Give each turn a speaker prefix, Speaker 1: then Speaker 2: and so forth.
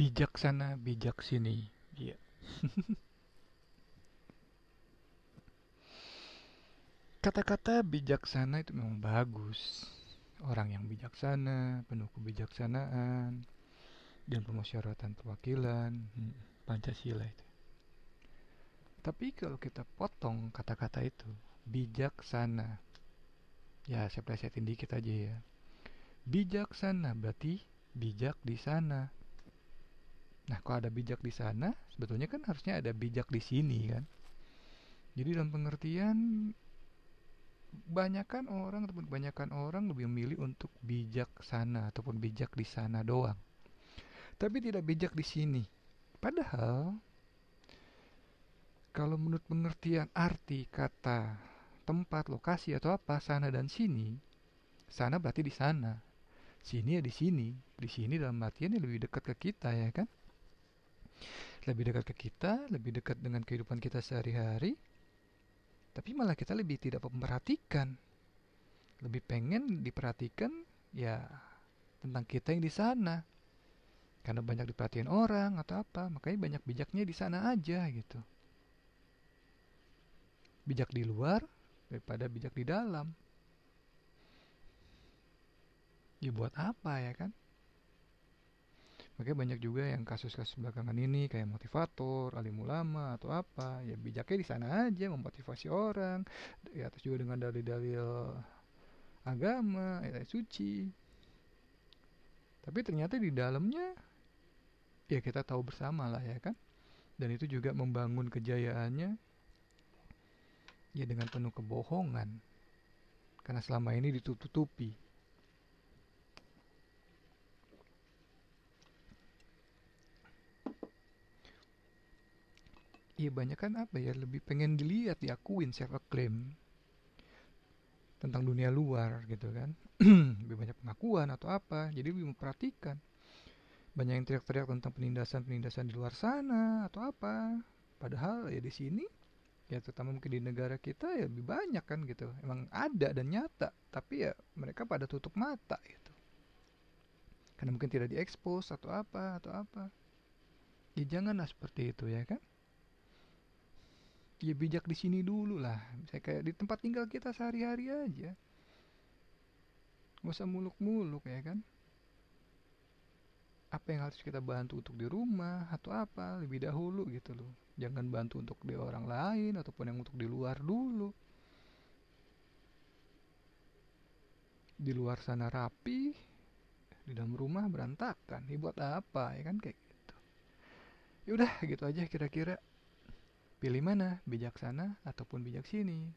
Speaker 1: bijaksana bijak sini. Iya. Kata-kata bijaksana itu memang bagus. Orang yang bijaksana penuh kebijaksanaan dan pemusyawaratan perwakilan. Hmm, Pancasila itu. Tapi kalau kita potong kata-kata itu bijaksana ya saya plesetin dikit aja ya. Bijaksana berarti bijak di sana nah kalau ada bijak di sana sebetulnya kan harusnya ada bijak di sini kan jadi dalam pengertian banyakkan orang ataupun kebanyakan orang lebih memilih untuk bijak sana ataupun bijak di sana doang tapi tidak bijak di sini padahal kalau menurut pengertian arti kata tempat, lokasi atau apa, sana dan sini, sana berarti di sana. Sini ya di sini. Di sini dalam artian ya lebih dekat ke kita ya kan? Lebih dekat ke kita, lebih dekat dengan kehidupan kita sehari-hari. Tapi malah kita lebih tidak memperhatikan. Lebih pengen diperhatikan ya tentang kita yang di sana. Karena banyak diperhatiin orang atau apa, makanya banyak bijaknya di sana aja gitu bijak di luar daripada bijak di dalam. Ya buat apa ya kan? Makanya banyak juga yang kasus-kasus belakangan ini kayak motivator, alim ulama atau apa, ya bijaknya di sana aja memotivasi orang, ya atas juga dengan dalil-dalil agama, ayat suci. Tapi ternyata di dalamnya ya kita tahu bersama lah ya kan. Dan itu juga membangun kejayaannya ya dengan penuh kebohongan karena selama ini ditutupi Iya banyak kan apa ya lebih pengen dilihat diakuin self acclaim tentang dunia luar gitu kan. Lebih banyak pengakuan atau apa jadi lebih memperhatikan. Banyak yang teriak-teriak tentang penindasan-penindasan di luar sana atau apa. Padahal ya di sini ya terutama mungkin di negara kita ya lebih banyak kan gitu. Emang ada dan nyata tapi ya mereka pada tutup mata gitu. Karena mungkin tidak diekspos atau apa atau apa. Ya janganlah seperti itu ya kan ya bijak di sini dulu lah. Saya kayak di tempat tinggal kita sehari-hari aja. Nggak usah muluk-muluk ya kan? Apa yang harus kita bantu untuk di rumah atau apa? Lebih dahulu gitu loh. Jangan bantu untuk di orang lain ataupun yang untuk di luar dulu. Di luar sana rapi di dalam rumah berantakan. Ini buat apa ya kan? Kayak gitu. Ya udah gitu aja kira-kira pilih mana? Bijaksana ataupun bijak sini